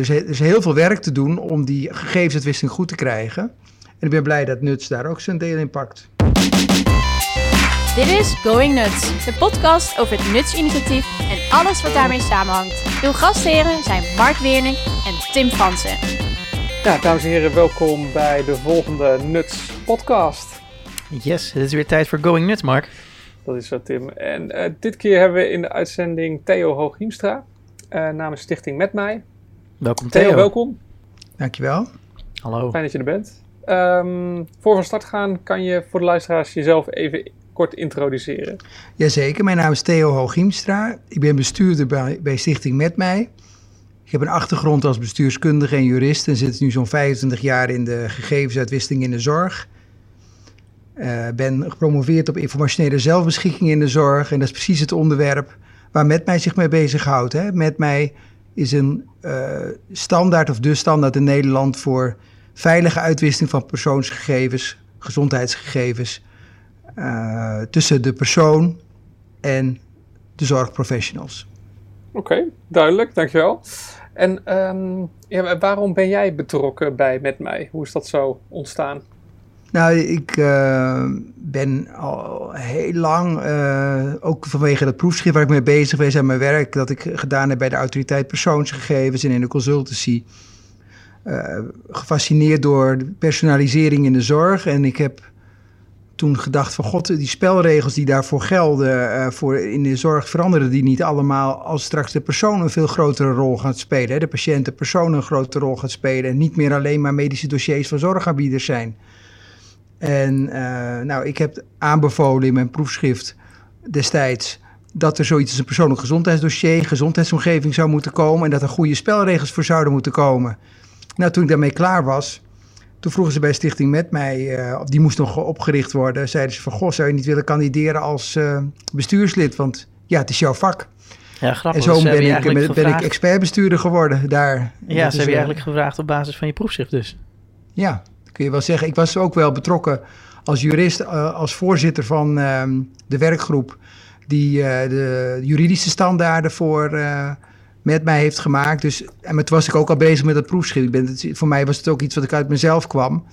Dus er is heel veel werk te doen om die gegevensuitwisseling goed te krijgen. En ik ben blij dat Nuts daar ook zijn deel in pakt. Dit is Going Nuts, de podcast over het Nuts-initiatief en alles wat daarmee samenhangt. Uw gastheren zijn Mark Weerning en Tim Fransen. Ja, dames en heren, welkom bij de volgende Nuts podcast. Yes, het is weer tijd voor Going Nuts, Mark. Dat is zo, Tim. En uh, dit keer hebben we in de uitzending Theo Hooghiemstra uh, namens Stichting Met Mij. Welkom Theo. Theo, welkom. Dankjewel. Hallo. Fijn dat je er bent. Um, voor we van start gaan, kan je voor de luisteraars jezelf even kort introduceren? Jazeker, mijn naam is Theo Hooghiemstra. Ik ben bestuurder bij, bij Stichting Met Mij. Ik heb een achtergrond als bestuurskundige en jurist en zit nu zo'n 25 jaar in de gegevensuitwisseling in de zorg. Uh, ben gepromoveerd op informationele zelfbeschikking in de zorg en dat is precies het onderwerp waar Met Mij zich mee bezighoudt. Hè. Met Mij is een uh, standaard of de standaard in Nederland voor veilige uitwisseling van persoonsgegevens, gezondheidsgegevens, uh, tussen de persoon en de zorgprofessionals. Oké, duidelijk, dankjewel. En um, waarom ben jij betrokken bij Met Mij? Hoe is dat zo ontstaan? Nou, ik uh, ben al heel lang, uh, ook vanwege dat proefschrift waar ik mee bezig ben aan mijn werk, dat ik gedaan heb bij de autoriteit persoonsgegevens en in de consultancy, uh, gefascineerd door personalisering in de zorg. En ik heb toen gedacht van god, die spelregels die daarvoor gelden voor in de zorg veranderen die niet allemaal als straks de persoon een veel grotere rol gaat spelen. Hè? De patiënt, de persoon een grotere rol gaat spelen en niet meer alleen maar medische dossiers van zorgaanbieders zijn. En uh, nou, ik heb aanbevolen in mijn proefschrift destijds dat er zoiets als een persoonlijk gezondheidsdossier, gezondheidsomgeving zou moeten komen en dat er goede spelregels voor zouden moeten komen. Nou, toen ik daarmee klaar was, toen vroegen ze bij Stichting Met mij, uh, die moest nog opgericht worden, zeiden ze van, goh, zou je niet willen kandideren als uh, bestuurslid, want ja, het is jouw vak. Ja, grappig. En zo ben ik, ben ik expertbestuurder geworden daar. Ja, ze hebben je eigenlijk gevraagd op basis van je proefschrift dus. Ja, je zeggen. Ik was ook wel betrokken als jurist, uh, als voorzitter van uh, de werkgroep die uh, de juridische standaarden voor uh, met mij heeft gemaakt. Dus, en toen was ik ook al bezig met het proefschrift. Het, voor mij was het ook iets wat ik uit mezelf kwam.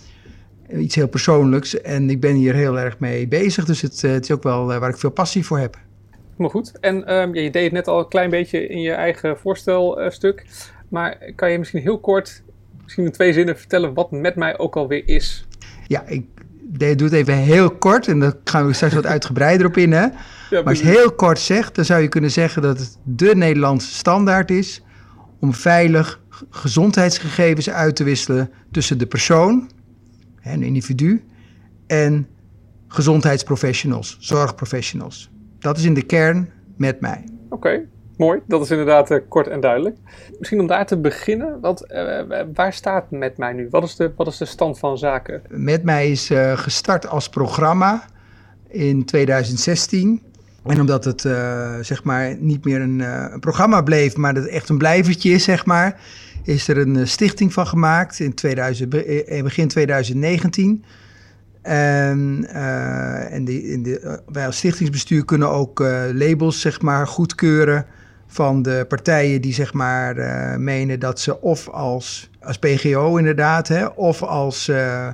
Iets heel persoonlijks. En ik ben hier heel erg mee bezig. Dus het, het is ook wel waar ik veel passie voor heb. Maar goed. En um, ja, je deed het net al een klein beetje in je eigen voorstelstuk. maar kan je misschien heel kort misschien in twee zinnen vertellen wat met mij ook alweer is? Ja, ik doe het even heel kort en dan gaan we straks wat uitgebreider op in. Hè? Ja, maar als je heel kort zegt, dan zou je kunnen zeggen dat het de Nederlandse standaard is om veilig gezondheidsgegevens uit te wisselen tussen de persoon, een individu, en gezondheidsprofessionals, zorgprofessionals. Dat is in de kern met mij. Oké, Mooi, dat is inderdaad uh, kort en duidelijk. Misschien om daar te beginnen, wat, uh, waar staat Met Mij nu? Wat is, de, wat is de stand van zaken? Met Mij is gestart als programma in 2016. En omdat het zeg maar niet meer een, programma bleef, maar dat het echt een blijvertje is, zeg maar, is er een stichting van gemaakt in, 2000, in begin 2019. En, en die, wij als stichtingsbestuur kunnen ook labels zeg maar, goedkeuren van de partijen die zeg maar uh, menen dat ze of als, als PGO inderdaad, hè, of als, uh,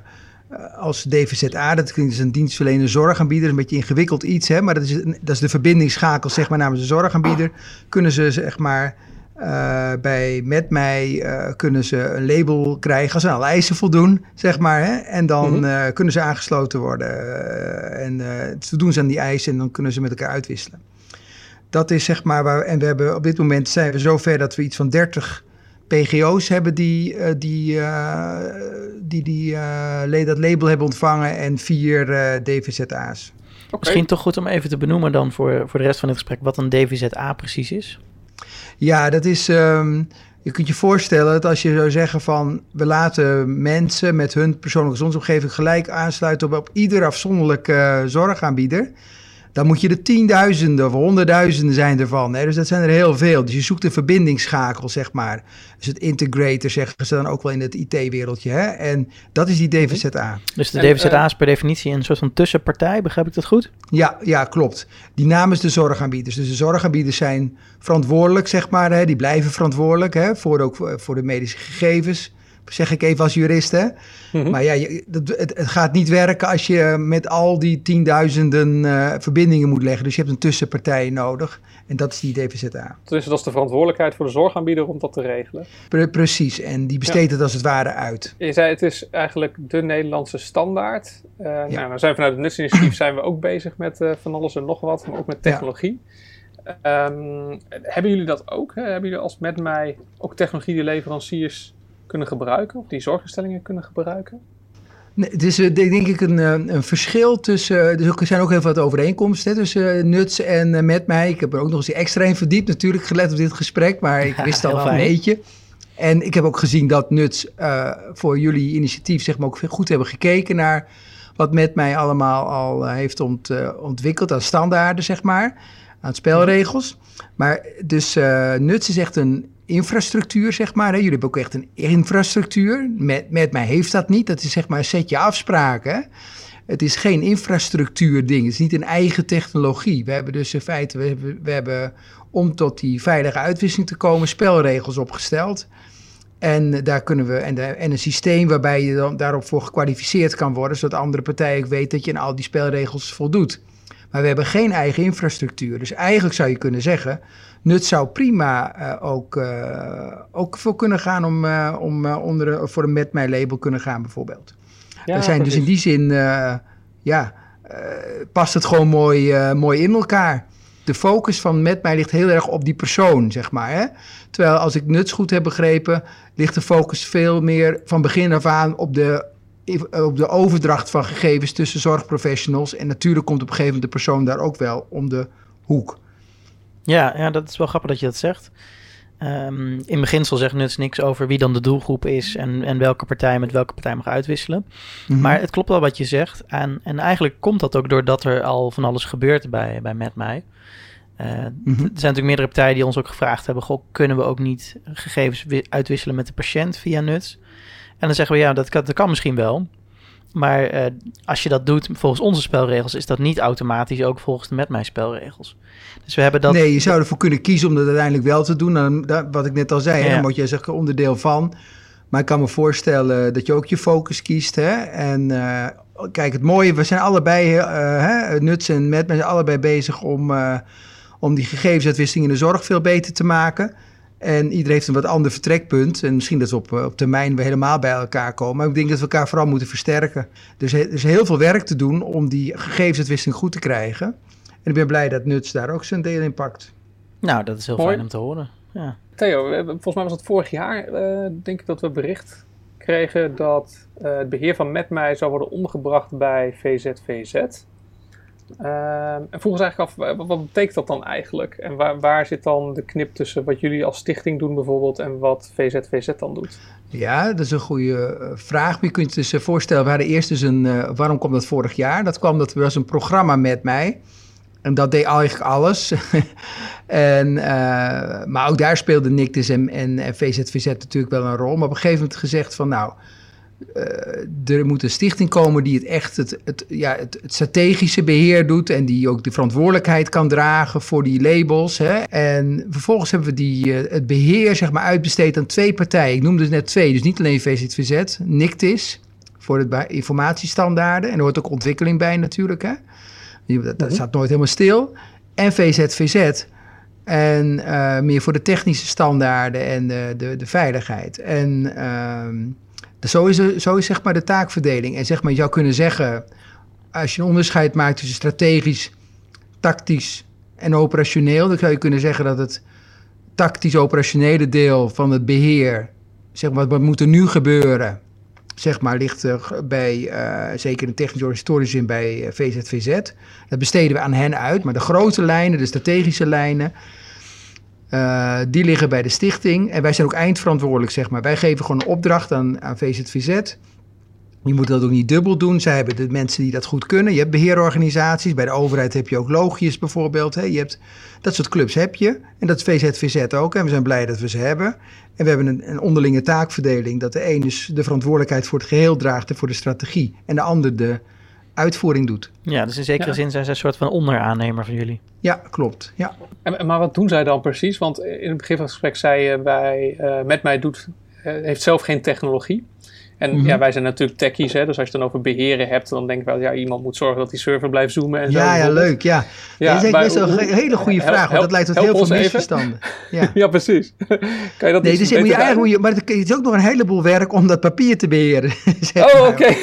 als DVZA, dat is een dienstverlener zorgaanbieder, een beetje ingewikkeld iets, hè, maar dat is, dat is de verbindingsschakel zeg maar namens de zorgaanbieder, kunnen ze zeg maar uh, bij Met Mij kunnen ze een label krijgen als ze aan eisen voldoen, zeg maar. Hè? En dan mm -hmm. kunnen ze aangesloten worden. en voldoen ze aan die eisen en dan kunnen ze met elkaar uitwisselen. Dat is zeg maar waar. En we hebben op dit moment zijn we zover dat we iets van 30 PGO's hebben die, uh, die, uh, die, die uh, dat label hebben ontvangen en vier DVZA's. Okay. Misschien toch goed om even te benoemen dan voor, voor de rest van het gesprek wat een DVZA precies is. Ja, dat is. Um, je kunt je voorstellen dat als je zou zeggen van we laten mensen met hun persoonlijke gezondheidsomgeving gelijk aansluiten op, op ieder afzonderlijke zorgaanbieder dan moet je er tienduizenden of honderdduizenden zijn ervan. Hè? Dus dat zijn er heel veel. Dus je zoekt een verbindingsschakel, zeg maar. Dus het integrator zeggen ze dan ook wel in het IT-wereldje. Hè? En dat is die DVZA. Dus de En, DVZA eh, is per definitie een soort van tussenpartij, begrijp ik dat goed? Ja, ja, klopt. Die namens de zorgaanbieders. Dus de zorgaanbieders zijn verantwoordelijk, zeg maar. Hè? Die blijven verantwoordelijk hè? Voor, ook voor de medische gegevens. Zeg ik even als jurist, hè? Mhm. Maar ja, je, dat, het, het gaat niet werken als je met al die tienduizenden eh, verbindingen moet leggen. Dus je hebt een tussenpartij nodig. En dat is die DVZA. Dus dat is de verantwoordelijkheid voor de zorgaanbieder om dat te regelen. Pre- precies. En die besteedt het als het ware uit. Je zei het is eigenlijk de Nederlandse standaard. Eh nou, we zijn vanuit het Nutsinitiatief zijn we ook bezig met eh, van alles en nog wat, maar ook met Ja. technologie. Ehm, hebben jullie dat ook? Hè? Hebben jullie als met mij ook technologie die leveranciers kunnen gebruiken of die zorginstellingen kunnen gebruiken? Nee, Het is eh, denk ik een, eh, een verschil tussen. eh, Dus er zijn ook heel veel overeenkomsten hè, tussen eh, Nuts en met mij. Ik heb er ook nog eens extra in verdiept, natuurlijk, gelet op dit gesprek. Maar ik Ja, wist al heel wel een beetje. En ik heb ook gezien dat Nuts eh, voor jullie initiatief zeg maar, ook goed hebben gekeken naar wat met mij allemaal al heeft ont, ontwikkeld aan standaarden, zeg maar, aan spelregels. Maar dus eh, Nuts is echt een infrastructuur, zeg maar. Hè. Jullie hebben ook echt een infrastructuur. Met, met mij heeft dat niet. Dat is zeg maar een setje afspraken. Het is geen infrastructuurding. Het is niet een eigen technologie. We hebben dus in feite, we hebben, we hebben om tot die veilige uitwisseling te komen, spelregels opgesteld. En daar kunnen we, en, en een systeem waarbij je dan daarop voor gekwalificeerd kan worden, zodat andere partijen ook weten dat je aan al die spelregels voldoet. Maar we hebben geen eigen infrastructuur. Dus eigenlijk zou je kunnen zeggen, Nut zou prima eh, ook, eh, ook voor kunnen gaan om, eh, om onder een- voor een met mij label kunnen gaan bijvoorbeeld. Ja, we zijn dus in die zin, ja, past het gewoon mooi, mooi in elkaar. De focus van met mij ligt heel erg op die persoon, zeg maar. Hè? Terwijl als ik nuts goed heb begrepen, ligt de focus veel meer van begin af aan op de, op de overdracht van gegevens tussen zorgprofessionals. En natuurlijk komt op een gegeven moment de persoon daar ook wel om de hoek. Ja, ja, dat is wel grappig dat je dat zegt. Ehm, in beginsel zegt Nuts niks over wie dan de doelgroep is en, en welke partij met welke partij mag uitwisselen. Mhm. Maar het klopt wel wat je zegt. En, en eigenlijk komt dat ook doordat er al van alles gebeurt bij, bij Met Mij. Eh, Mhm. Er zijn natuurlijk meerdere partijen die ons ook gevraagd hebben: goh, kunnen we ook niet gegevens wi- uitwisselen met de patiënt via Nuts? En dan zeggen we ja, dat kan, dat kan misschien wel. Maar eh, als je dat doet volgens onze spelregels, is dat niet automatisch ook volgens de Met Mij spelregels. Dus we hebben dat. Nee, je zou ervoor kunnen kiezen om dat uiteindelijk wel te doen. Dan, dat- wat ik net al zei, Ja. dan word je zeg, onderdeel van. Maar ik kan me voorstellen dat je ook je focus kiest. Hè? En eh, kijk, het mooie, we zijn allebei, eh hè, Nuts en Met, we zijn allebei bezig om, om die gegevensuitwisseling in de zorg veel beter te maken. En iedereen heeft een wat ander vertrekpunt. En misschien dat we op, eh, op termijn weer helemaal bij elkaar komen. Maar ik denk dat we elkaar vooral moeten versterken. Dus er is heel veel werk te doen om die gegevensuitwisseling goed te krijgen. En ik ben blij dat Nuts daar ook zijn deel in pakt. Nou, dat is heel Mooi. fijn om te horen. Ja. Theo, we volgens mij was het vorig jaar, eh, denk ik, dat we bericht kregen dat eh, het beheer van Met mij zou worden omgebracht bij VZVZ. Ehm, en vroeg ons eigenlijk af, wa- wat, betekent dat dan eigenlijk? En waar, waar zit dan de knip tussen wat jullie als stichting doen bijvoorbeeld en wat VZVZ dan doet? Ja, dat is een goede eh, vraag. Je kunt je dus eh, voorstellen, we hadden eerst dus een... eh, waarom kwam dat vorig jaar? Dat kwam dat was een programma met mij. En dat deed eigenlijk alles. en, maar ook daar speelde Nictus en VZVZ natuurlijk wel een rol. Maar op een gegeven moment gezegd van nou... eh, er moet een stichting komen die het echt het, het, ja, het, het strategische beheer doet. En die ook de verantwoordelijkheid kan dragen voor die labels. Hè. En vervolgens hebben we die, eh, het beheer zeg maar, uitbesteed aan twee partijen. Ik noemde dus net twee, dus niet alleen VZVZ. Nictis voor bij- informatiestandaarden. En er hoort ook ontwikkeling bij natuurlijk. Hè. Dat, dat Mhm. staat staat nooit helemaal stil. En VZVZ. En eh, meer voor de technische standaarden en de, de, de veiligheid. En ehm, dus zo, is zo is zeg maar de taakverdeling. En zeg maar, je zou kunnen zeggen, als je een onderscheid maakt tussen strategisch, tactisch en operationeel, dan zou je kunnen zeggen dat het tactisch-operationele deel van het beheer, zeg maar, wat moet er nu gebeuren, zeg maar, ligt bij, eh, zeker in technisch historisch zin, bij eh, VZVZ. Dat besteden we aan hen uit, maar de grote lijnen, de strategische lijnen, eh, die liggen bij de stichting. En wij zijn ook eindverantwoordelijk, zeg maar. Wij geven gewoon een opdracht aan, VZVZ. Je moet dat ook niet dubbel doen. Zij hebben de mensen die dat goed kunnen. Je hebt beheerorganisaties. Bij de overheid heb je ook logius bijvoorbeeld. Hè. Je hebt, dat soort clubs heb je. En dat is VZVZ ook. En we zijn blij dat we ze hebben. En we hebben een, een onderlinge taakverdeling. Dat de een de verantwoordelijkheid voor het geheel draagt en voor de strategie. En de ander de uitvoering doet. Ja, dus in zekere Ja. zin zijn ze een soort van onderaannemer van jullie. Ja, klopt. Ja. En, maar wat doen zij dan precies? Want in het begin van het gesprek zei je, wij, eh, met mij doet, eh, heeft zelf geen technologie. En Mhm. ja, wij zijn natuurlijk techies, hè? dus als je het dan over beheren hebt, dan denk ik wel, ja, iemand moet zorgen dat die server blijft zoomen en zo. Ja, ja, bijvoorbeeld. leuk. Ja. Ja, dat is best een hele goede help- vraag. Want help- dat leidt tot heel veel misverstanden. Ja. Ja, precies. kan je dat Nee, dus je moet je eigenlijk, moet je, maar het is ook nog een heleboel werk om dat papier te beheren. Oh, oké.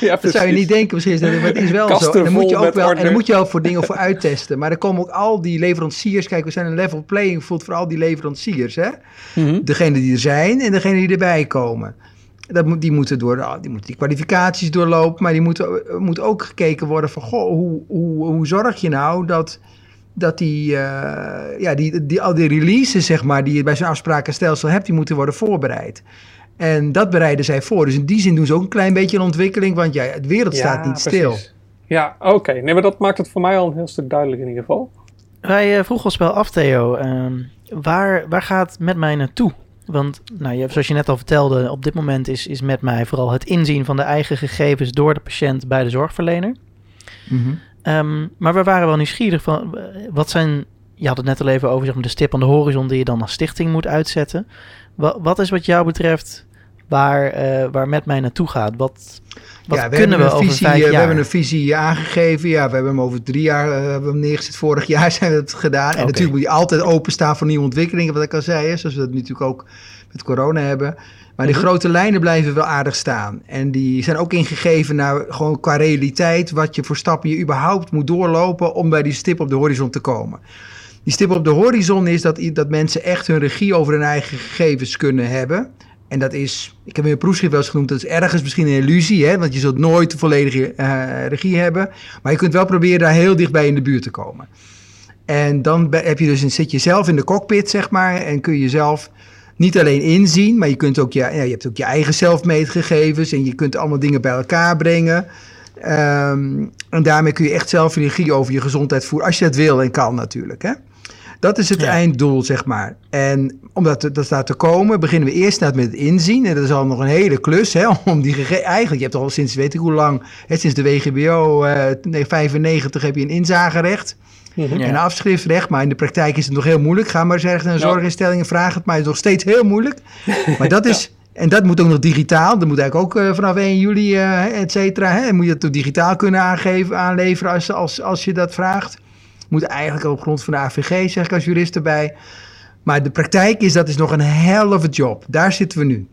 ja, Dat zou je niet denken misschien, maar het is wel zo. En dan moet je ook wel, en dan moet je ook voor dingen voor uittesten. Maar er komen ook al die leveranciers, kijk, we zijn een level playing field voor al die leveranciers, hè? Mhm. Degene die er zijn en degene die erbij komen. Dat moet, die, moeten door, de- die moeten die kwalificaties doorlopen, maar die moeten, er moet ook gekeken worden van, goh, hoe, hoe, hoe zorg je nou dat, dat die, eh, ja, die, die, al die releases, zeg maar, die je bij zo'n afsprakenstelsel hebt, die moeten worden voorbereid. En dat bereiden zij voor. Dus in die zin doen ze ook een klein beetje een ontwikkeling, want ja, het wereld staat niet stil. precies. Ja, oké. Nee, maar dat maakt het voor mij al een heel stuk duidelijk in ieder geval. Wij eh, vroegen ons wel af, Theo, ehm, waar, waar gaat met mij naartoe? Want nou, je, zoals je net al vertelde, op dit moment is, is met mij vooral het inzien van de eigen gegevens door de patiënt bij de zorgverlener. Mhm. Ehm, maar we waren wel nieuwsgierig van eh, wat zijn. Je had het net al even over zeg maar, de stip aan de horizon die je dan als stichting moet uitzetten. Wat, wat is wat jou betreft waar, eh, waar met mij naartoe gaat? Wat, wat ja, we kunnen we hebben een over visie, vijf eh, jaar? We hebben een visie aangegeven. Ja, we hebben hem over drie jaar eh, hebben hem neergezet. Vorig jaar zijn we het gedaan. En natuurlijk moet je altijd openstaan voor nieuwe ontwikkelingen, wat ik al zei. Hè, zoals we dat natuurlijk ook met corona hebben. Maar die Mhm. grote lijnen blijven wel aardig staan. En die zijn ook ingegeven naar gewoon qua realiteit. Wat je voor stappen je überhaupt moet doorlopen om bij die stip op de horizon te komen. Die stip op de horizon is dat, dat mensen echt hun regie over hun eigen gegevens kunnen hebben. En dat is, ik heb in een proefschrift wel eens genoemd, dat is ergens misschien een illusie, hè? want je zult nooit de volledige eh, regie hebben. Maar je kunt wel proberen daar heel dichtbij in de buurt te komen. En dan heb je dus zit je zelf in de cockpit, zeg maar, en kun je zelf niet alleen inzien, maar je, kunt ook je, ja, je hebt ook je eigen zelfmeetgegevens en je kunt allemaal dingen bij elkaar brengen. Ehm, en daarmee kun je echt zelf regie over je gezondheid voeren, als je dat wil en kan natuurlijk. Hè? Dat is het Ja. einddoel, zeg maar. En om dat, te- dat daar te komen, beginnen we eerst net met het inzien. En dat is al nog een hele klus, hè, om die. Eigenlijk, je hebt al sinds, weet ik hoe lang, hè, sinds de WGBO, eh 95 heb je een inzagerecht Ja. en een afschriftrecht. Maar in de praktijk is het nog heel moeilijk. Ga maar eens ergens naar een Ja. zorginstelling en vraag het, maar het is nog steeds heel moeilijk. Maar dat is... En dat moet ook nog digitaal. Dat moet eigenlijk ook eh, vanaf 1 juli, eh et cetera. Hè? Moet je ook digitaal kunnen aangeven, aanleveren als, als, als je dat vraagt. Moet eigenlijk op grond van de AVG, zeg ik als jurist erbij. Maar de praktijk is, dat is nog een a job. Daar zitten we nu.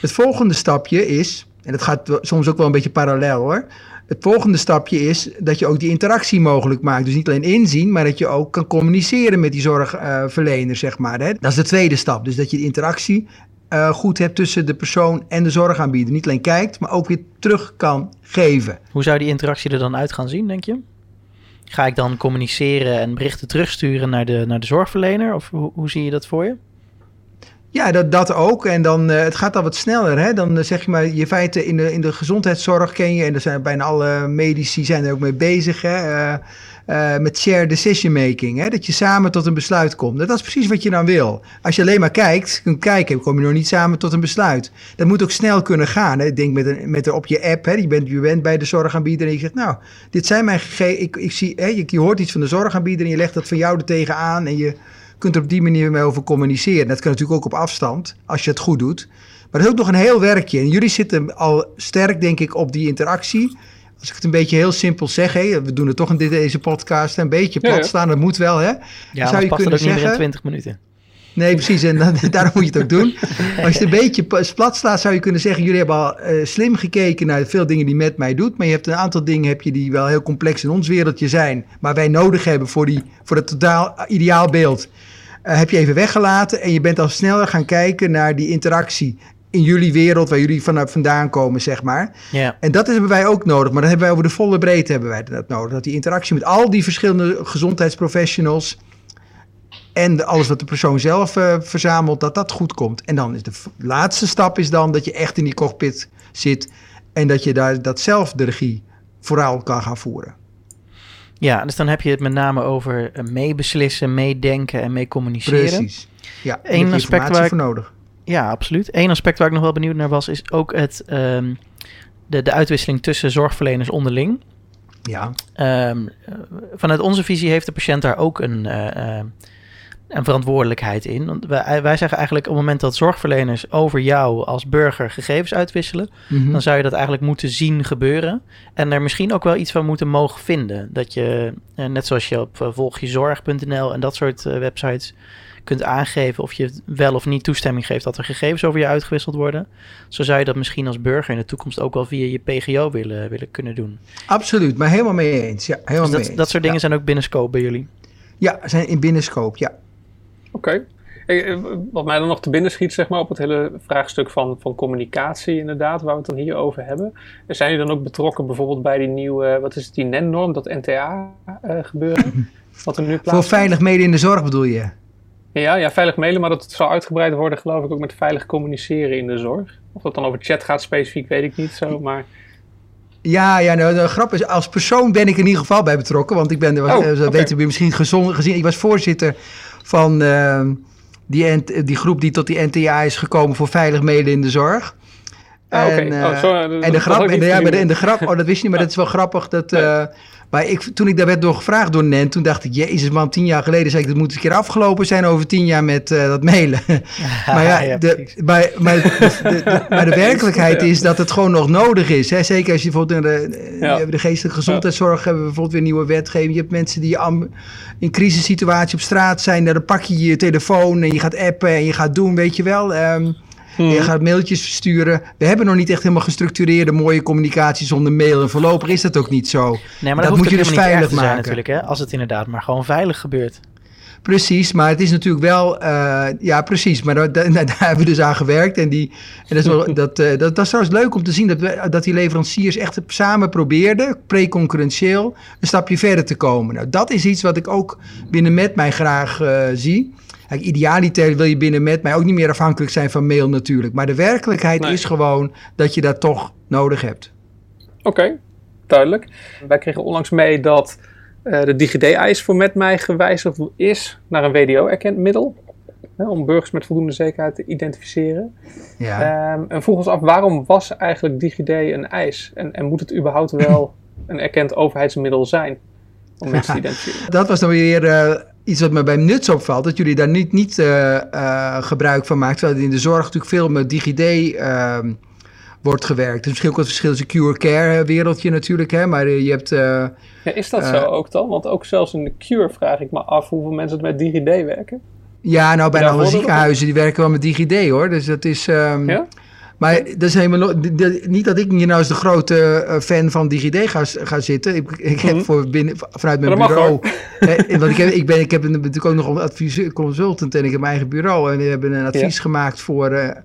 Het volgende stapje is, en dat gaat soms ook wel een beetje parallel hoor. Het volgende stapje is dat je ook die interactie mogelijk maakt. Dus niet alleen inzien, maar dat je ook kan communiceren met die zorgverlener, zeg maar. Hè? Dat is de tweede stap. Dus dat je de interactie eh, goed hebt tussen de persoon en de zorgaanbieder. Niet alleen kijkt, maar ook weer terug kan geven. Hoe zou die interactie er dan uit gaan zien, denk je? Ga ik dan communiceren en berichten terugsturen naar de, naar de zorgverlener? Of hoe, zie je dat voor je? Ja, dat, dat ook. En dan, eh, het gaat al wat sneller. Hè? Dan eh, zeg je maar, je feiten in de, in de gezondheidszorg ken je, en er zijn bijna alle medici zijn er ook mee bezig, hè? eh, eh, met shared decision making. Hè? Dat je samen tot een besluit komt. Dat is precies wat je dan wil. Als je alleen maar kijkt, kunt kijken, kom je nog niet samen tot een besluit. Dat moet ook snel kunnen gaan. Hè? Ik denk met, een, met op je app, hè? Je, bent, je bent bij de zorgaanbieder en je zegt, nou, dit zijn mijn gegevens. Ik, ik zie, hè? Je, je hoort iets van de zorgaanbieder en je legt dat van jou er tegenaan en je kunt er op die manier mee over communiceren. Dat kan natuurlijk ook op afstand, als je het goed doet. Maar dat is ook nog een heel werkje. En jullie zitten al sterk, denk ik, op die interactie. Als ik het een beetje heel simpel zeg, hè, we doen het toch in dit, deze podcast, een beetje plat ja. staan, dat moet wel, hè? Ja, Zou je kunnen meer in zeggen- 20 minuten. Nee, precies. En dan, daarom moet je het ook doen. Als je het een beetje plat slaat, zou je kunnen zeggen... jullie hebben al eh, slim gekeken naar veel dingen die met mij doet... maar je hebt een aantal dingen heb je die wel heel complex in ons wereldje zijn... maar wij nodig hebben voor, die, voor het totaal ideaalbeeld... eh, heb je even weggelaten en je bent al sneller gaan kijken naar die interactie... in jullie wereld, waar jullie vanuit vandaan komen, zeg maar. Ja. En dat hebben wij ook nodig, maar dat hebben wij over de volle breedte hebben wij dat nodig. Dat die interactie met al die verschillende gezondheidsprofessionals en alles wat de persoon zelf eh, verzamelt, dat dat goed komt. En dan is de laatste stap is dan dat je echt in die cockpit zit En dat je daar dat zelf de regie vooral kan gaan voeren. Ja, dus dan heb je het met name over eh, meebeslissen, meedenken en mee communiceren. Precies. Ja, Eén aspect waar ik- voor nodig. Ja, absoluut. Eén aspect waar ik nog wel benieuwd naar was, is ook het, ehm, de, de uitwisseling tussen zorgverleners onderling. Ja, Ehm, eh, vanuit onze visie heeft de patiënt daar ook een, eh, eh, een verantwoordelijkheid in. Want wij, wij zeggen eigenlijk op het moment dat zorgverleners over jou als burger gegevens uitwisselen, Mhm. dan zou je dat eigenlijk moeten zien gebeuren. En er misschien ook wel iets van moeten mogen vinden. Dat je, eh, net zoals je op eh, volgjezorg.nl en dat soort eh, websites kunt aangeven of je wel of niet toestemming geeft dat er gegevens over je uitgewisseld worden. Zo zou je dat misschien als burger in de toekomst ook wel via je PGO willen, willen kunnen doen. absoluut. Maar helemaal mee eens. Ja, helemaal Dus mee dat, eens. dat soort dingen Ja. zijn ook binnen scope bij jullie. Ja, zijn in binnenscoop, ja. Oké. Eh, Wat mij dan nog te binnen schiet, zeg maar, op het hele vraagstuk van, van communicatie, inderdaad, waar we het dan hier over hebben. Zijn jullie dan ook betrokken bijvoorbeeld bij die nieuwe, wat is het, die NEN-norm, dat NTA-gebeuren? wat er nu Voor plaatsvindt? veilig mede in de zorg bedoel je? Ja, ja, veilig mailen, maar dat het zal uitgebreid worden, geloof ik, ook met veilig communiceren in de zorg. Of dat dan over chat gaat specifiek, weet ik niet zo, maar... Ja, ja nou, de grap is, als persoon ben ik in ieder geval bij betrokken. Want ik ben, er Oh, eh, weten we misschien gezond, gezien, ik was voorzitter van eh, die, die groep die tot die NTA is gekomen voor veilig mede in de zorg. Ah. En, eh, Oh, zo, dat- en de grap, en de, ja, maar de, gezien. en de grap, oh, dat wist je niet, maar dat is wel grappig. Dat, eh, maar ik, toen ik daar werd door gevraagd door Nen, toen dacht ik, jezus man, tien jaar geleden zei ik, dat moet een keer afgelopen zijn over tien jaar met eh, dat mailen. maar ja, de, maar, maar, de, de- maar de werkelijkheid is dat het gewoon nog nodig is. Hè? Zeker als je bijvoorbeeld in de, eh, Ja. de geestelijke gezondheidszorg, hebben we bijvoorbeeld weer nieuwe wetgeving. Je hebt mensen die in crisissituatie op straat zijn, dan pak je je telefoon en je gaat appen en je gaat doen, weet je wel. Ehm, Hmm. Je gaat mailtjes versturen. We hebben nog niet echt helemaal gestructureerde mooie communicatie zonder mail. En voorlopig is dat ook niet zo. Nee, maar dat dat, moet je dus veilig zijn maken. natuurlijk, hè? Als het inderdaad maar gewoon veilig gebeurt. Precies, maar het is natuurlijk wel... eh, ja, precies. Maar daar, daar, daar hebben we dus aan gewerkt. En, die, en dat, is wel, dat, eh, dat, dat is trouwens leuk om te zien... Dat, we, dat die leveranciers echt samen probeerden... pre-concurrentieel een stapje verder te komen. Nou, dat is iets wat ik ook binnen met mij graag eh, zie. Idealiter wil je binnen met mij ook niet meer afhankelijk zijn van mail natuurlijk. Maar de werkelijkheid Nee. is gewoon dat je dat toch nodig hebt. Oké, duidelijk. Wij kregen onlangs mee dat eh, de DigiD-eis voor MetMij gewijzigd is naar een WDO-erkend middel. Hè, om burgers met voldoende zekerheid te identificeren. Ja. Ehm, en vroeg ons af, waarom was eigenlijk DigiD een eis? En, en moet het überhaupt wel een erkend overheidsmiddel zijn om mensen te identificeren? Dat was dan weer eh, iets wat me bij Nuts opvalt. Dat jullie daar niet, niet eh, eh, gebruik van maken. Terwijl in de zorg natuurlijk veel met DigiD ehm, wordt gewerkt. Het is misschien ook wat verschil tussen cure care wereldje natuurlijk. Hè? Maar eh, je hebt... eh, Ja, is dat Eh. zo ook dan? Want ook zelfs in de Cure vraag ik me af hoeveel mensen het met DigiD werken. ja, nou bijna alle ziekenhuizen die werken wel met DigiD hoor. Dus dat is... ehm, Ja? Maar dat is helemaal niet dat ik hier nou als de grote eh, fan van DigiD ga, ga zitten. Ik, ik heb Mhm. voor binnen, vanuit mijn dat bureau. hè, want ik, heb, ik, ben, ik heb natuurlijk ook nog een adviseur, consultant en ik heb mijn eigen bureau. En we hebben een advies gemaakt voor eh,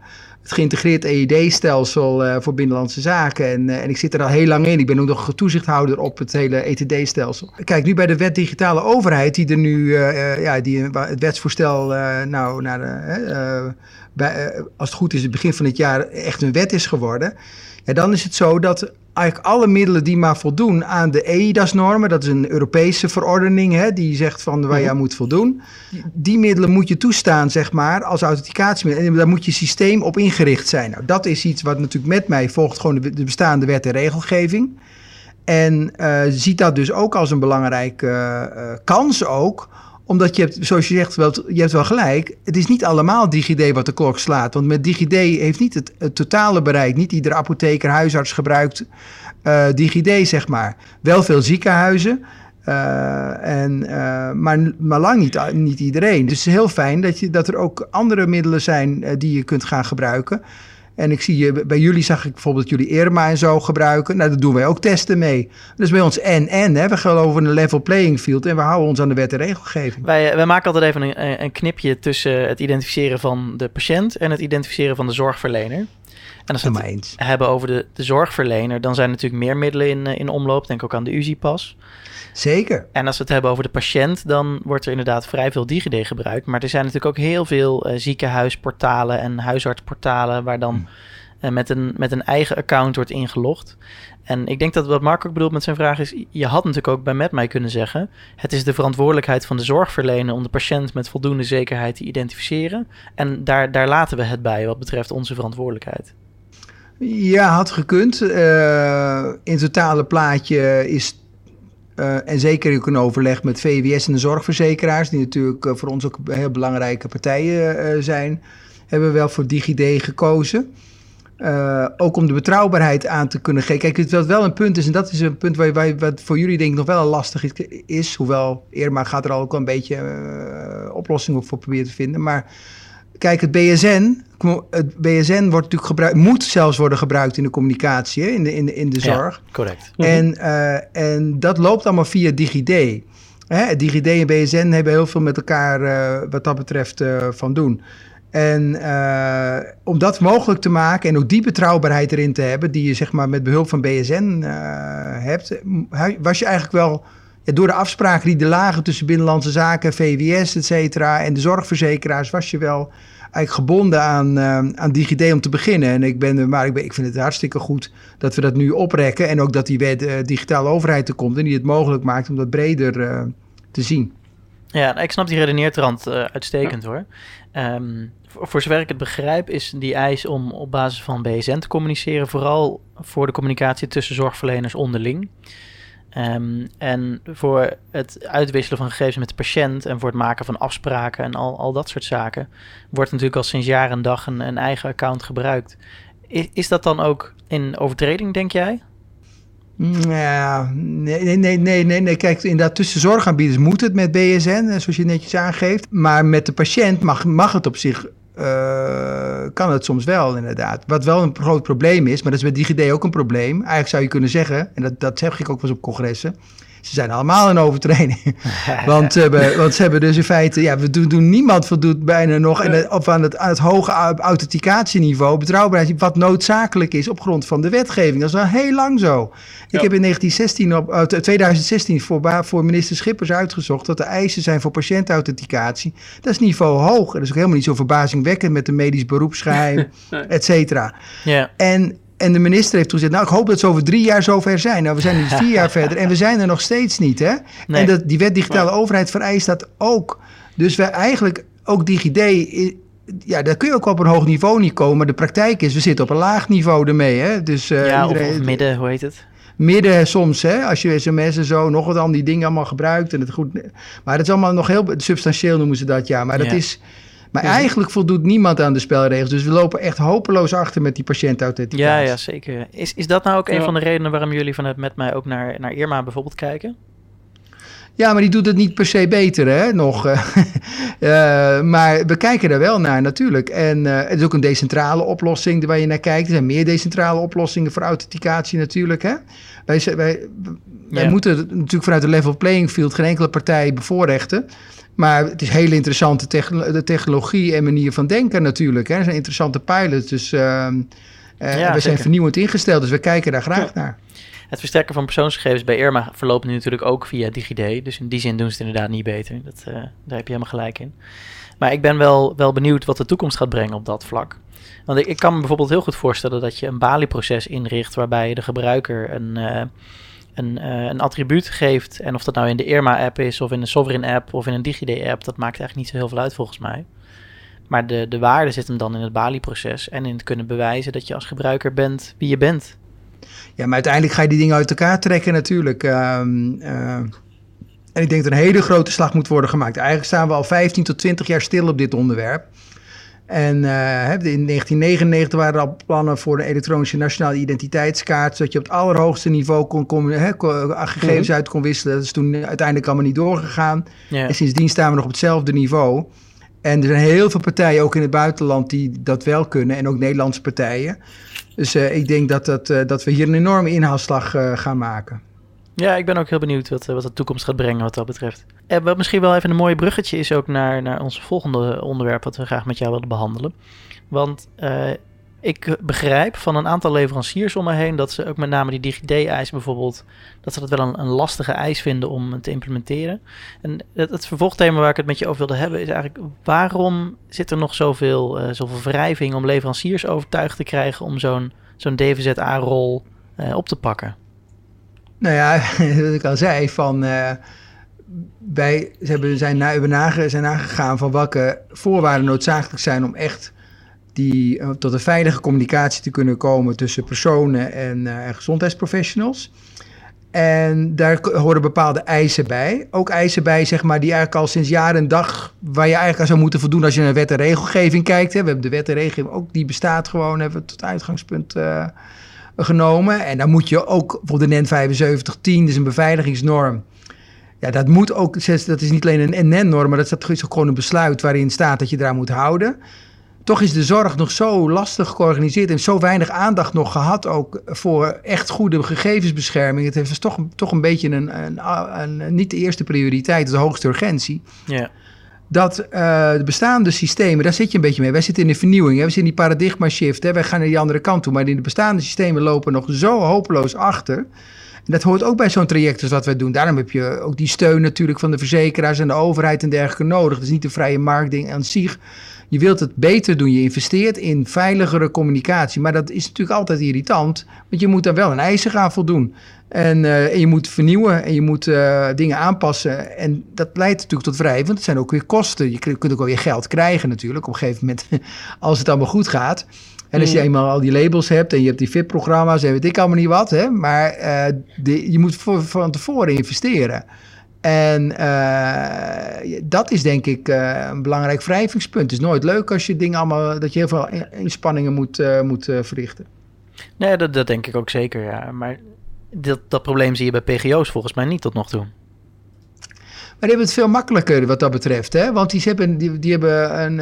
het geïntegreerd EED-stelsel eh, voor Binnenlandse Zaken. En, eh, en ik zit er al heel lang in. Ik ben ook nog toezichthouder op het hele ETD-stelsel. Kijk, nu bij de wet digitale overheid, die er nu, eh, ja, die, het wetsvoorstel nou naar als het goed is, het begin van het jaar echt een wet is geworden. Ja, dan is het zo dat eigenlijk alle middelen die maar voldoen aan de EIDAS-normen, dat is een Europese verordening hè, die zegt van waar je aan moet voldoen, die, middelen moet je toestaan, zeg maar, als authenticatiemiddel. En daar moet je systeem op ingericht zijn. Nou, dat is iets wat natuurlijk met mij volgt gewoon de, de bestaande wet en regelgeving. En eh, ziet dat dus ook als een belangrijke eh, kans ook omdat je hebt, zoals je zegt, je hebt wel gelijk. Het is niet allemaal DigiD wat de klok slaat. Want met DigiD heeft niet het, totale bereik. Niet iedere apotheker, huisarts gebruikt eh, DigiD, zeg maar. Wel veel ziekenhuizen. eh, en, eh, maar, maar lang niet, niet iedereen. Dus het is heel fijn dat, je, dat er ook andere middelen zijn die je kunt gaan gebruiken. En ik zie je, bij jullie zag ik bijvoorbeeld jullie Irma en zo gebruiken. Nou, daar doen wij ook testen mee. Dus bij ons en-en, hè. we geloven in een level playing field en we houden ons aan de wet en regelgeving. Wij, eh, wij maken altijd even een, een knipje tussen het identificeren van de patiënt en het identificeren van de zorgverlener. En als we het eens. hebben over de, de zorgverlener, dan zijn er natuurlijk meer middelen in, eh, in omloop. Denk ook aan de UZI-pas. Zeker. En als we het hebben over de patiënt, dan wordt er inderdaad vrij veel DigiD gebruikt. Maar er zijn natuurlijk ook heel veel eh, ziekenhuisportalen en huisartsportalen waar dan en met, een, met een eigen account wordt ingelogd. En ik denk dat wat Mark ook bedoelt met zijn vraag is... je had natuurlijk ook bij mij kunnen zeggen... het is de verantwoordelijkheid van de zorgverlener... om de patiënt met voldoende zekerheid te identificeren. En daar, daar laten we het bij wat betreft onze verantwoordelijkheid. Ja, had gekund. Uh, in totale plaatje is uh, en zeker ook een overleg met VWS en de zorgverzekeraars, die natuurlijk uh, voor ons ook heel belangrijke partijen uh, zijn, hebben we wel voor DigiD gekozen. ook om de betrouwbaarheid aan te kunnen geven. Kijk, wat wel een punt is, en dat is een punt waar, waar, wat voor jullie denk ik nog wel lastig is, hoewel Irma gaat er al ook een beetje oplossingen voor proberen te vinden, maar Kijk, het BSN, het BSN wordt natuurlijk gebruikt, moet zelfs worden gebruikt in de communicatie, in, de, in, de, in de zorg. Ja, correct. En, uh, en dat loopt allemaal via DigiD. Hè, DigiD en BSN hebben heel veel met elkaar uh, wat dat betreft uh, van doen. En om dat mogelijk te maken en ook die betrouwbaarheid erin te hebben, die je zeg maar met behulp van BSN hebt, was je eigenlijk wel ja, door de afspraken die er lagen tussen Binnenlandse Zaken, VWS, et cetera, en de zorgverzekeraars, was je wel eigenlijk gebonden aan, uh, aan DigiD om te beginnen. En ik, ben, maar ik, ben, ik vind het hartstikke goed dat we dat nu oprekken. En ook dat die wet uh, digitale overheid er komt en die het mogelijk maakt om dat breder uh, te zien. Ja, ik snap die redeneertrand uitstekend hoor. Um, voor, voor zover ik het begrijp is die eis om op basis van BSN te communiceren vooral voor de communicatie tussen zorgverleners onderling. Um, en voor het uitwisselen van gegevens met de patiënt en voor het maken van afspraken en al, al dat soort zaken, wordt natuurlijk al sinds jaar en dag een, eigen account gebruikt. Is, is dat dan ook in overtreding, denk jij? Nee, nee, nee, nee, nee. Kijk, inderdaad, tussen zorgaanbieders moet het met BSN, eh, zoals je netjes aangeeft. Maar met de patiënt mag, mag het op zich uh, kan het soms wel, inderdaad. Wat wel een groot probleem is, maar dat is met DigiD ook een probleem. Eigenlijk zou je kunnen zeggen, en dat, dat zeg ik ook wel eens op congressen. Ze zijn allemaal een overtreding. want, uh, want ze hebben dus in feite, ja, we doen, doen niemand voldoet bijna nog en, of aan het, aan het hoge authenticatieniveau, betrouwbaarheid, wat noodzakelijk is op grond van de wetgeving. Dat is al heel lang zo. Ik heb in 1916 op, uh, 2016 voor, voor minister Schippers uitgezocht dat de eisen zijn voor patiëntauthenticatie. Dat is niveau hoog. En dat is ook helemaal niet zo verbazingwekkend met de medisch beroepsgeheim, et cetera. Ja. En en de minister heeft gezegd, nou ik hoop dat ze over drie jaar zover zijn. Nou, we zijn nu vier jaar verder en we zijn er nog steeds niet. Hè? Nee. En dat, die wet digitale overheid vereist dat ook. Dus wij eigenlijk, ook DigiD, ja, daar kun je ook op een hoog niveau niet komen. Maar de praktijk is, we zitten op een laag niveau ermee. Hè? Dus, uh, ja, iedereen, of, midden, hoe heet het? midden soms, hè, als je sms en zo, nog wat dan die dingen allemaal gebruikt. En het goed, maar dat is allemaal nog heel substantieel noemen ze dat, ja. Maar dat is, maar eigenlijk voldoet niemand aan de spelregels. Dus we lopen echt hopeloos achter met die patiëntauthenticatie. Ja, ja, zeker. Is, is dat nou ook een van de redenen waarom jullie vanuit met mij ook naar, naar Irma bijvoorbeeld kijken? Ja, maar die doet het niet per se beter, hè, nog. uh, maar we kijken er wel naar, natuurlijk. En uh, het is ook een decentrale oplossing waar je naar kijkt. Er zijn meer decentrale oplossingen voor authenticatie natuurlijk, hè. Wij, wij, wij moeten natuurlijk vanuit de level playing field geen enkele partij bevoorrechten. Maar het is heel interessante de technologie en manier van denken natuurlijk. Hè. Er zijn interessante pilots, dus uh, we zijn vernieuwend ingesteld. Dus we kijken daar graag naar. Het versterken van persoonsgegevens bij Irma verloopt nu natuurlijk ook via DigiD. Dus in die zin doen ze het inderdaad niet beter. Dat, uh, daar heb je helemaal gelijk in. Maar ik ben wel, wel benieuwd wat de toekomst gaat brengen op dat vlak. Want ik, ik kan me bijvoorbeeld heel goed voorstellen dat je een Bali-proces inricht waarbij de gebruiker een, uh, een, uh, een attribuut geeft. En of dat nou in de Irma-app is, of in een Sovereign-app, of in een DigiD-app, dat maakt eigenlijk niet zo heel veel uit volgens mij. Maar de, de waarde zit hem dan in het Bali-proces en in het kunnen bewijzen dat je als gebruiker bent wie je bent. Ja, maar uiteindelijk ga je die dingen uit elkaar trekken natuurlijk. Uh, uh, en ik denk dat een hele grote slag moet worden gemaakt. Eigenlijk staan we al 15 tot 20 jaar stil op dit onderwerp. En uh, in 1999 waren er al plannen voor een elektronische nationale identiteitskaart, zodat je op het allerhoogste niveau kon, kon, he, gegevens mm uit kon wisselen. Dat is toen uiteindelijk allemaal niet doorgegaan. En sindsdien staan we nog op hetzelfde niveau. En er zijn heel veel partijen, ook in het buitenland, die dat wel kunnen. En ook Nederlandse partijen. Dus uh, ik denk dat, dat, uh, dat we hier een enorme inhaalslag gaan maken. Ja, ik ben ook heel benieuwd wat, wat de toekomst gaat brengen wat dat betreft. En wat misschien wel even een mooi bruggetje is ook naar, naar ons volgende onderwerp wat we graag met jou willen behandelen. Want ik begrijp van een aantal leveranciers om me heen dat ze ook met name die DigiD-eis bijvoorbeeld, dat ze dat wel een, een, lastige eis vinden om te implementeren. En het, het, vervolgthema waar ik het met je over wilde hebben is eigenlijk waarom zit er nog zoveel, uh, zoveel wrijving om leveranciers overtuigd te krijgen om zo'n zo'n DVZA-rol op te pakken? Nou ja, wat ik al zei, van uh, wij hebben, zijn, na, zijn nagegaan van welke voorwaarden noodzakelijk zijn om echt die, uh, tot een veilige communicatie te kunnen komen tussen personen en, en gezondheidsprofessionals. En daar horen bepaalde eisen bij. Ook eisen bij, zeg maar, die eigenlijk al sinds jaren en dag... waar je eigenlijk aan zou moeten voldoen als je naar wet en regelgeving kijkt. Hè. We hebben de wet en regelgeving, ook die bestaat gewoon, hebben we tot uitgangspunt genomen. En dan moet je ook, voor de NEN 7510, dus een beveiligingsnorm... Ja, dat moet ook, dat is niet alleen een NN-norm, maar dat is ook gewoon een besluit waarin staat dat je eraan moet houden toch is de zorg nog zo lastig georganiseerd en zo weinig aandacht nog gehad ook voor echt goede gegevensbescherming. Het heeft dus toch, toch een beetje een, een, een, niet de eerste prioriteit, de hoogste urgentie. Ja. Dat uh, de bestaande systemen, daar zit je een beetje mee. Wij zitten in de vernieuwing, we zitten in die paradigma shift. Hè? Wij gaan naar die andere kant toe, maar in de bestaande systemen lopen nog zo hopeloos achter. Dat hoort ook bij zo'n traject als wat wij doen. Daarom heb je ook die steun natuurlijk van de verzekeraars en de overheid en dergelijke nodig. Dat is niet de vrije marktding aan zich. Je wilt het beter doen. Je investeert in veiligere communicatie. Maar dat is natuurlijk altijd irritant. Want je moet daar wel een eisen gaan voldoen. En, uh, en je moet vernieuwen en je moet uh, dingen aanpassen. En dat leidt natuurlijk tot wrijven. Want het zijn ook weer kosten. Je kunt ook wel weer geld krijgen natuurlijk. Op een gegeven moment, als het allemaal goed gaat. En als je eenmaal al die labels hebt en je hebt die VIP-programma's en weet ik allemaal niet wat. Hè, maar uh, de, je moet voor, van tevoren investeren. En uh, dat is denk ik uh, een belangrijk wrijvingspunt. Het is nooit leuk als je dingen allemaal, dat je heel veel inspanningen moet, moet verrichten. Nee, dat, dat denk ik ook zeker, ja. Maar dat, dat probleem zie je bij PGO's volgens mij niet tot nog toe. Maar die hebben het veel makkelijker wat dat betreft. Hè? Want die hebben, die, die hebben een,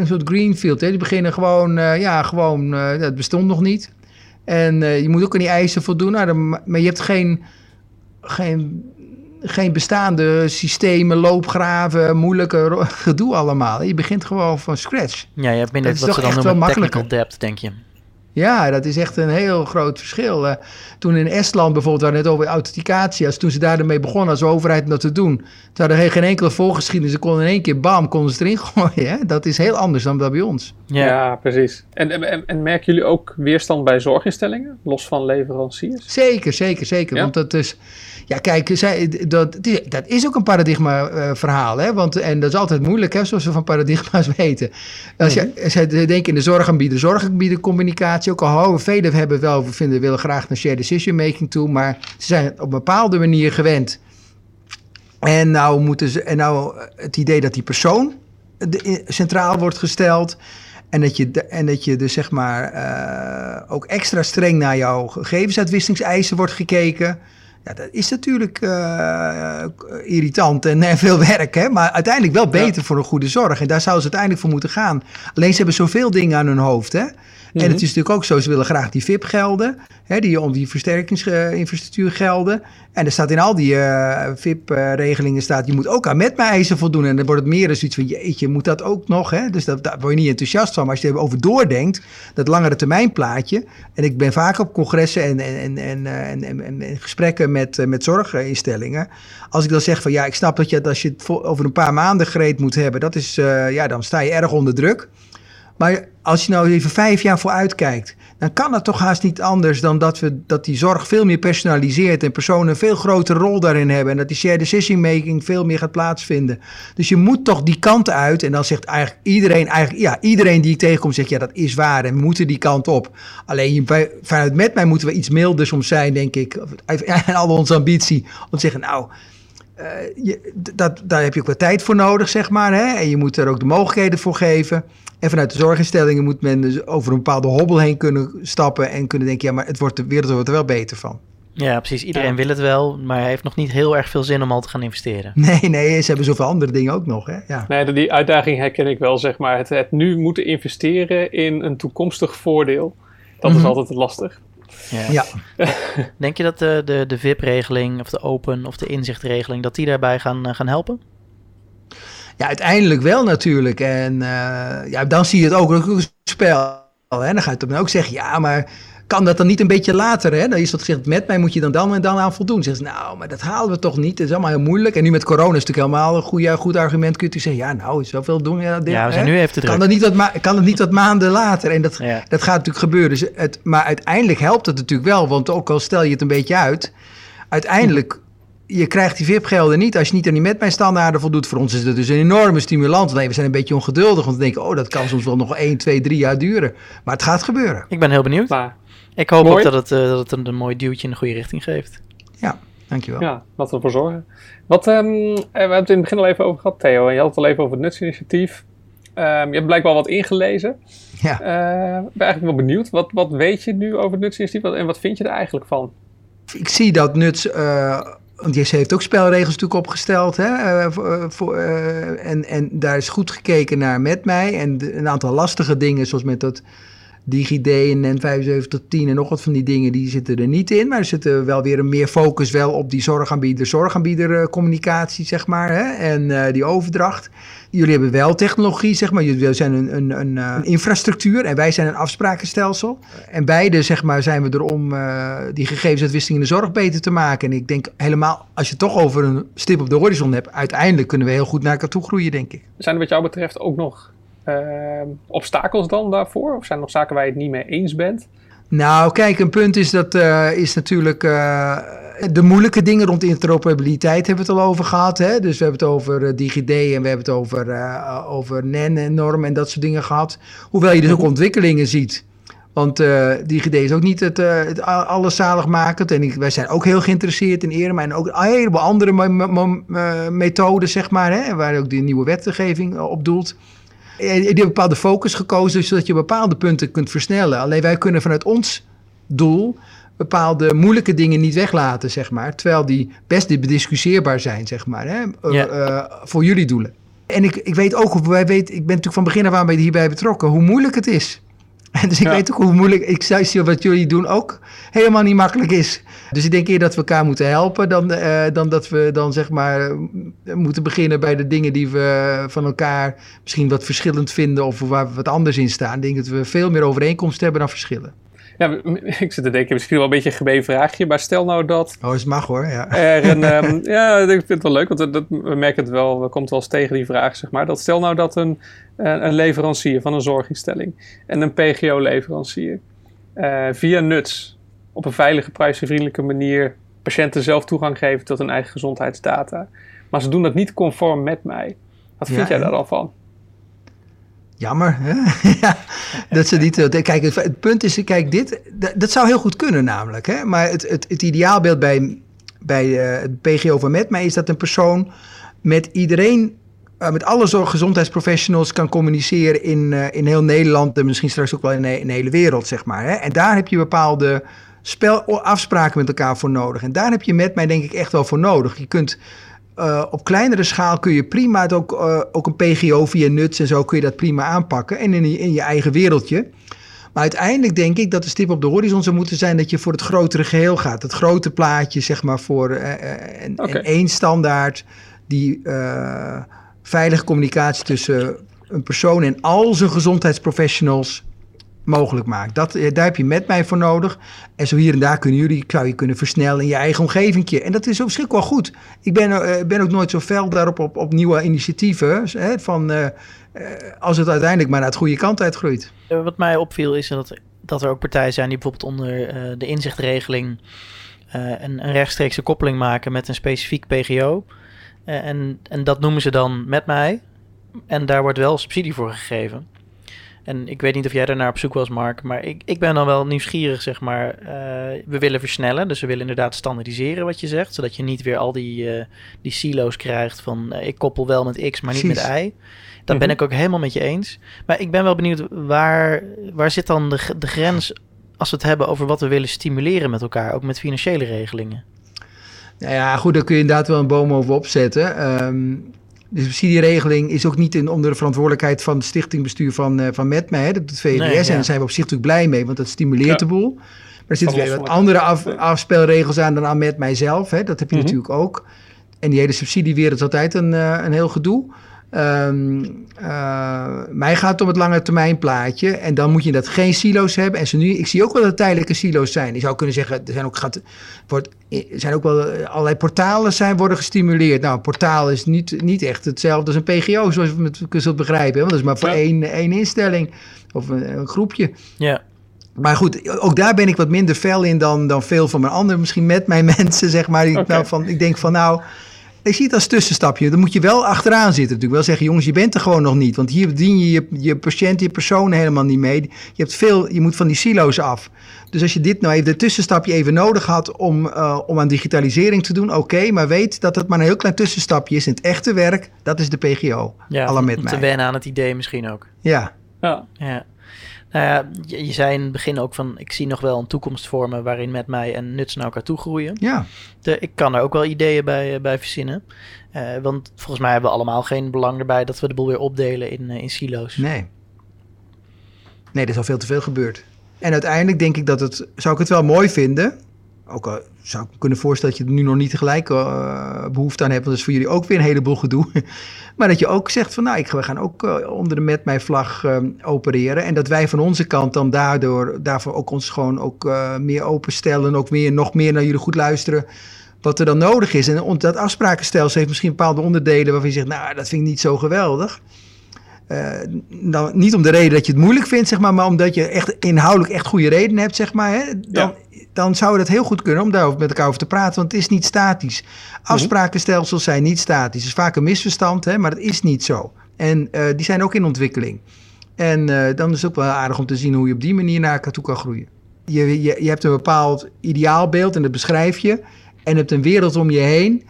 een soort greenfield. Hè? Die beginnen gewoon, ja, gewoon, dat bestond nog niet. En je moet ook aan die eisen voldoen. Nou, dan, maar je hebt geen, geen geen bestaande systemen, loopgraven, moeilijke gedoe allemaal. Je begint gewoon van scratch. Ja, je hebt minder dat wat ze dan noemen technical depth, denk je. Ja, dat is echt een heel groot verschil. Uh, toen in Estland bijvoorbeeld, waar net over authenticatie, als toen ze daarmee begonnen als overheid om dat te doen, toen hadden geen enkele voorgeschiedenis. Ze konden in één keer, bam, konden ze erin gooien. Hè? Dat is heel anders dan dat bij ons. Ja, ja precies. En, en, en, merken jullie ook weerstand bij zorginstellingen, los van leveranciers? Zeker, zeker, zeker. Ja? Want dat is... Ja, kijk, zij, dat, dat is ook een paradigma-verhaal. Uh, want, en dat is altijd moeilijk, hè, zoals we van paradigma's weten. Als je, mm zij denken in de zorgaanbieder, zorgaanbieder communicatie. Ook al houden velen hebben wel, we vinden, willen graag naar shared decision making toe. Maar ze zijn op een bepaalde manier gewend. En nou, moeten ze, en nou het idee dat die persoon centraal wordt gesteld. En dat je, en dat je dus zeg maar uh, ook extra streng naar jouw gegevensuitwisselingseisen wordt gekeken. Ja, dat is natuurlijk uh, irritant en, en, veel werk, hè? maar uiteindelijk wel beter ja. voor een goede zorg. En daar zouden ze uiteindelijk voor moeten gaan. Alleen ze hebben zoveel dingen aan hun hoofd. Hè? En het is natuurlijk ook zo, ze willen graag die VIP gelden, hè, die om die versterkingsinfrastructuur gelden. En er staat in al die uh, VIP-regelingen staat, je moet ook aan met eisen voldoen. En dan wordt het meer dan zoiets van, jeetje, moet dat ook nog? Hè? Dus dat, daar word je niet enthousiast van. Maar als je er over doordenkt, dat langere termijn plaatje. En ik ben vaak op congressen en, en, en, en, en, en gesprekken met, met zorginstellingen. Als ik dan zeg van, ja, ik snap dat je, als je het over een paar maanden gereed moet hebben, dat is, uh, ja, dan sta je erg onder druk. Maar als je nou even vijf jaar vooruit kijkt, dan kan het toch haast niet anders dan dat, we, dat die zorg veel meer personaliseert en personen een veel grotere rol daarin hebben. En dat die shared decision making veel meer gaat plaatsvinden. Dus je moet toch die kant uit. En dan zegt eigenlijk iedereen, eigenlijk, ja, iedereen die ik tegenkom, zegt ja, dat is waar. En we moeten die kant op. Alleen vanuit met mij moeten we iets milder soms zijn, denk ik. En al onze ambitie om te zeggen, nou. Uh, je, dat, daar heb je ook wat tijd voor nodig, zeg maar. Hè? En je moet er ook de mogelijkheden voor geven. En vanuit de zorginstellingen moet men dus over een bepaalde hobbel heen kunnen stappen en kunnen denken, ja, maar het wordt, de wereld wordt er wel beter van. Ja, precies. Iedereen ja. wil het wel, maar hij heeft nog niet heel erg veel zin om al te gaan investeren. Nee, nee, ze hebben zoveel andere dingen ook nog. Hè? Ja. Nee, die uitdaging herken ik wel, zeg maar. Het, het nu moeten investeren in een toekomstig voordeel, dat mm -hmm. is altijd lastig. Ja. ja. Denk je dat de, de, de VIP-regeling of de open of de inzichtregeling, dat die daarbij gaan, gaan helpen? Ja, uiteindelijk wel natuurlijk. En uh, ja, dan zie je het ook een spel. Hè? Dan ga je dan ook zeggen, ja, maar kan dat dan niet een beetje later? Hè? Dan is dat gezegd, met mij moet je dan dan en dan aan voldoen. Zeg nou, maar dat halen we toch niet? Dat is allemaal heel moeilijk. En nu met corona is het natuurlijk helemaal een goede, goed argument. Kun je zeggen, ja, nou, zoveel doen. Ja, dit, Ja, we zijn hè? nu even te druk. kan het, niet wat ma- kan het niet wat maanden later? En dat, Ja. dat gaat natuurlijk gebeuren. Dus het, maar uiteindelijk helpt het natuurlijk wel. Want ook al stel je het een beetje uit... uiteindelijk... Je krijgt die VIP-gelden niet als je niet aan die met mijn standaarden voldoet. Voor ons is dat dus een enorme stimulans. Nee, we zijn een beetje ongeduldig. Want we denken, oh, dat kan soms wel nog 1, 2, 3 jaar duren. Maar het gaat gebeuren. Ik ben heel benieuwd. Maar Ik hoop Mooi. ook dat het, eh, dat het een, een mooi duwtje in de goede richting geeft. Ja, dankjewel. ja, laten we ervoor zorgen. Wat, ehm, eh, we hebben het in het begin al even over gehad, Theo. En je had het al even over het nutsinitiatief. Ehm, je hebt blijkbaar wat ingelezen. Ja. Eh, ik ben eigenlijk wel benieuwd. Wat, wat weet je nu over het nutsinitiatief en wat vind je er eigenlijk van? Ik zie dat Nuts, eh want JC heeft ook spelregels natuurlijk opgesteld. Hè, eh, voor, en, en daar is goed gekeken naar met mij. En de- een aantal lastige dingen, zoals met dat DigiD en NEN 7510 en nog wat van die dingen, die zitten er niet in. Maar er zit wel weer een meer focus wel op die zorgaanbieder, zorgaanbieder eh, communicatie, zeg maar. Hè, en eh, die overdracht. Jullie hebben wel technologie, zeg maar. Jullie zijn een, een, een, eh, infrastructuur en wij zijn een afsprakenstelsel. En beide, zeg maar, zijn we er om die gegevensuitwisseling in de zorg beter te maken. En ik denk helemaal, als je het toch over een stip op de horizon hebt, uiteindelijk kunnen we heel goed naar elkaar toe groeien, denk ik. Zijn er wat jou betreft ook nog obstakels dan daarvoor? Of zijn er nog zaken waar je het niet mee eens bent? Nou, kijk, een punt is dat eh, is natuurlijk eh, de moeilijke dingen rond interoperabiliteit hebben we het al over gehad. Hè? Dus we hebben het over eh, DigiD en we hebben het over, over NEN en norm en dat soort dingen gehad. Hoewel je dus ook ontwikkelingen ziet. Want DigiD is ook niet het, het alles zaligmakend. En ik, wij zijn ook heel geïnteresseerd in ERMA en ook een heleboel andere methoden, zeg maar. Hè? Waar ook die nieuwe wetgeving op doelt. Eh, Die hebben een bepaalde focus gekozen, zodat je bepaalde punten kunt versnellen. Alleen wij kunnen vanuit ons doel bepaalde moeilijke dingen niet weglaten, zeg maar. Terwijl die best bediscussieerbaar zijn, zeg maar, hè, eh, eh, voor jullie doelen. En ik, ik weet ook, wij weet, ik ben natuurlijk van begin af aan bij hierbij betrokken, hoe moeilijk het is. Dus ik Ja. weet ook hoe moeilijk, ik zie wat jullie doen ook helemaal niet makkelijk is. Dus ik denk eerder dat we elkaar moeten helpen dan, eh, dan dat we dan zeg maar eh, moeten beginnen bij de dingen die we van elkaar misschien wat verschillend vinden of waar we wat anders in staan. Ik denk dat we veel meer overeenkomsten hebben dan verschillen. Ja, ik zit te denken, misschien wel een beetje een gemeen vraagje. Maar stel nou dat Oh, het mag hoor, ja. er een... ehm, ja, ik vind het wel leuk, want dat, dat- we merken het wel. We komen wel eens tegen die vraag, zeg maar. Dat stel nou dat een, een, een leverancier van een zorginstelling en een PGO-leverancier eh, via nuts op een veilige, prijsvriendelijke manier patiënten zelf toegang geven tot hun eigen gezondheidsdata. Maar ze doen dat niet conform met mij. Wat vind Ja, jij daar dan van? Jammer, hè? dat ze niet... eh, Kijk, het, punt is, kijk, dit... Dat, zou heel goed kunnen namelijk, hè? Maar het, het, het ideaalbeeld bij, bij eh, het PGO van Met mij is dat een persoon met iedereen... eh, met alle zorg- gezondheidsprofessionals kan communiceren in, in heel Nederland... en misschien straks ook wel in, de- hele wereld, zeg maar. Hè? En daar heb je bepaalde spel, afspraken met elkaar voor nodig. En daar heb je met mij denk ik echt wel voor nodig. Je kunt... eh, op kleinere schaal kun je prima het ook, eh, ook een PGO via nuts en zo kun je dat prima aanpakken. En in, je- in je eigen wereldje. Maar uiteindelijk denk ik dat de stip op de horizon zou moeten zijn dat je voor het grotere geheel gaat. Het grote plaatje, zeg maar, voor eh, en, één standaard die veilige communicatie tussen een persoon en al zijn gezondheidsprofessionals mogelijk maakt. Dat, eh, daar heb je met mij voor nodig. En zo hier en daar kunnen jullie, zou je kunnen versnellen in je eigen omgeving. En dat is op zich wel goed. Ik ben, eh, ben ook nooit zo fel daarop op, op nieuwe initiatieven. Hè, van, eh, als het uiteindelijk maar naar het goede kant uitgroeit. Wat mij opviel is dat, dat er ook partijen zijn die bijvoorbeeld onder de inzichtregeling een, een rechtstreekse koppeling maken met een specifiek PGO. En, en dat noemen ze dan met mij. En daar wordt wel subsidie voor gegeven. En ik weet niet of jij daarnaar op zoek was, Mark, maar ik, ik ben dan wel nieuwsgierig, zeg maar. Eh, we willen versnellen, dus we willen inderdaad standaardiseren wat je zegt, zodat je niet weer al die, eh, die silo's krijgt van eh, ik koppel wel met X, maar niet Precies. met Y. Dat ben Mhm. ik ook helemaal met je eens. Maar ik ben wel benieuwd, waar, waar zit dan de, de grens als we het hebben over wat we willen stimuleren met elkaar, ook met financiële regelingen? Nou ja, goed, daar kun je inderdaad wel een boom over opzetten. Ehm, de subsidieregeling is ook niet in, onder de verantwoordelijkheid van het stichtingbestuur van, eh van Metme, hè, dat doet VWS. Nee, ja. En daar zijn we op zich natuurlijk blij mee, want dat stimuleert de boel. Maar er zitten weer wat andere af, afspelregels aan dan aan Metme zelf. Hè. Dat heb je Mhm. natuurlijk ook. En die hele subsidiewereld is altijd een, eh, een heel gedoe. Ehm, eh, mij gaat het om het lange termijn plaatje. En dan moet je dat geen silo's hebben. En ze nu, ik zie ook wel dat tijdelijke silo's zijn. Je zou kunnen zeggen, er zijn ook, gaat, wordt, zijn ook wel eh, allerlei portalen zijn, worden gestimuleerd. Nou, een portaal is niet, niet echt hetzelfde als een PGO, zoals je het zult begrijpen. Want dat is maar voor Ja. één, één instelling of een, een groepje. Ja, Maar goed, ook daar ben ik wat minder fel in dan, dan veel van mijn anderen. Misschien met mijn mensen, zeg maar. Oké. nou, van, ik denk van nou, ik zie het als tussenstapje. Dan moet je wel achteraan zitten natuurlijk. Wel zeggen, jongens, je bent er gewoon nog niet. Want hier bedien je je, je patiënt, je persoon helemaal niet mee. Je, hebt veel, je moet van die silo's af. Dus als je dit nou even, de tussenstapje even nodig had om, eh, om aan digitalisering te doen, oké. maar weet dat het maar een heel klein tussenstapje is. In het echte werk, dat is de PGO. ja met om mij. te wennen aan het idee misschien ook. Ja, Ja. Ja. Nou ja, je, je zei in het begin ook van, ik zie nog wel een toekomst voor me waarin met mij en nuts naar elkaar toe groeien. ja. De, ik kan daar ook wel ideeën bij, eh, bij verzinnen. Eh, want volgens mij hebben we allemaal geen belang erbij dat we de boel weer opdelen in, eh, in silo's. Nee. Nee, er is al veel te veel gebeurd. En uiteindelijk denk ik dat het, zou ik het wel mooi vinden. Ook al zou ik me kunnen voorstellen dat je er nu nog niet tegelijk eh, behoefte aan hebt. Want dat is voor jullie ook weer een heleboel gedoe. maar dat je ook zegt van nou, ik, we gaan ook eh, onder de met mij vlag eh, opereren. En dat wij van onze kant dan daardoor, daarvoor ook ons gewoon ook meer openstellen. Ook meer, nog meer naar jullie goed luisteren. Wat er dan nodig is. En dat afsprakenstelsel heeft misschien bepaalde onderdelen waarvan je zegt, nou, dat vind ik niet zo geweldig. Nou, niet om de reden dat je het moeilijk vindt, zeg maar, maar omdat je echt inhoudelijk echt goede redenen hebt, zeg maar. Hè, dan zou het heel goed kunnen om daarover met elkaar over te praten, want het is niet statisch. Afsprakenstelsels zijn niet statisch. Het is vaak een misverstand, hè, maar dat is niet zo. En eh, die zijn ook in ontwikkeling. En eh, dan is het ook wel aardig om te zien hoe je op die manier naar elkaar toe kan groeien. Je, je, je hebt een bepaald ideaalbeeld en dat beschrijf je. En hebt een wereld om je heen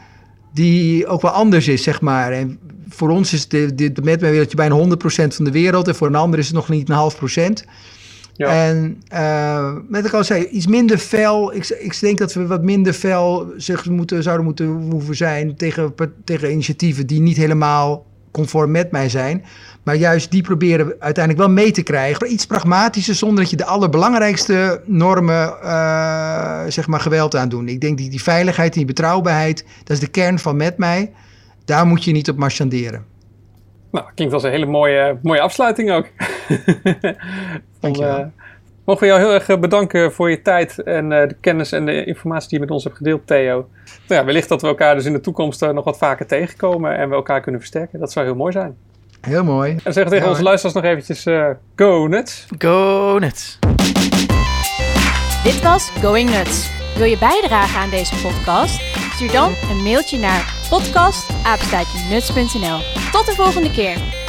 die ook wel anders is, zeg maar. En voor ons is de, de, metwereldje bijna 100% van de wereld. En voor een ander is het nog niet een half procent. En eh, met ik al zei, iets minder fel. Ik, ik denk dat we wat minder fel moeten, zouden moeten hoeven zijn tegen, tegen initiatieven die niet helemaal conform met mij zijn. Maar juist die proberen we uiteindelijk wel mee te krijgen. Iets pragmatischer, zonder dat je de allerbelangrijkste normen, eh, zeg maar, geweld aan doet. Ik denk die, die veiligheid en die betrouwbaarheid, dat is de kern van met mij. Daar moet je niet op marchanderen. Nou, klinkt als een hele mooie, mooie afsluiting ook. Dan, Dankjewel. eh, mogen we jou heel erg eh, bedanken voor je tijd en eh, de kennis en de informatie die je met ons hebt gedeeld, Theo. Nou ja, wellicht dat we elkaar dus in de toekomst nog wat vaker tegenkomen en we elkaar kunnen versterken. Dat zou heel mooi zijn. Heel mooi. En zeggen tegen Ja, onze luisteraars nog eventjes eh, go nuts. Go Nuts! Dit was Going Nuts. Wil je bijdragen aan deze podcast? Stuur dan een mailtje naar podcast@nuts.nl. Tot de volgende keer.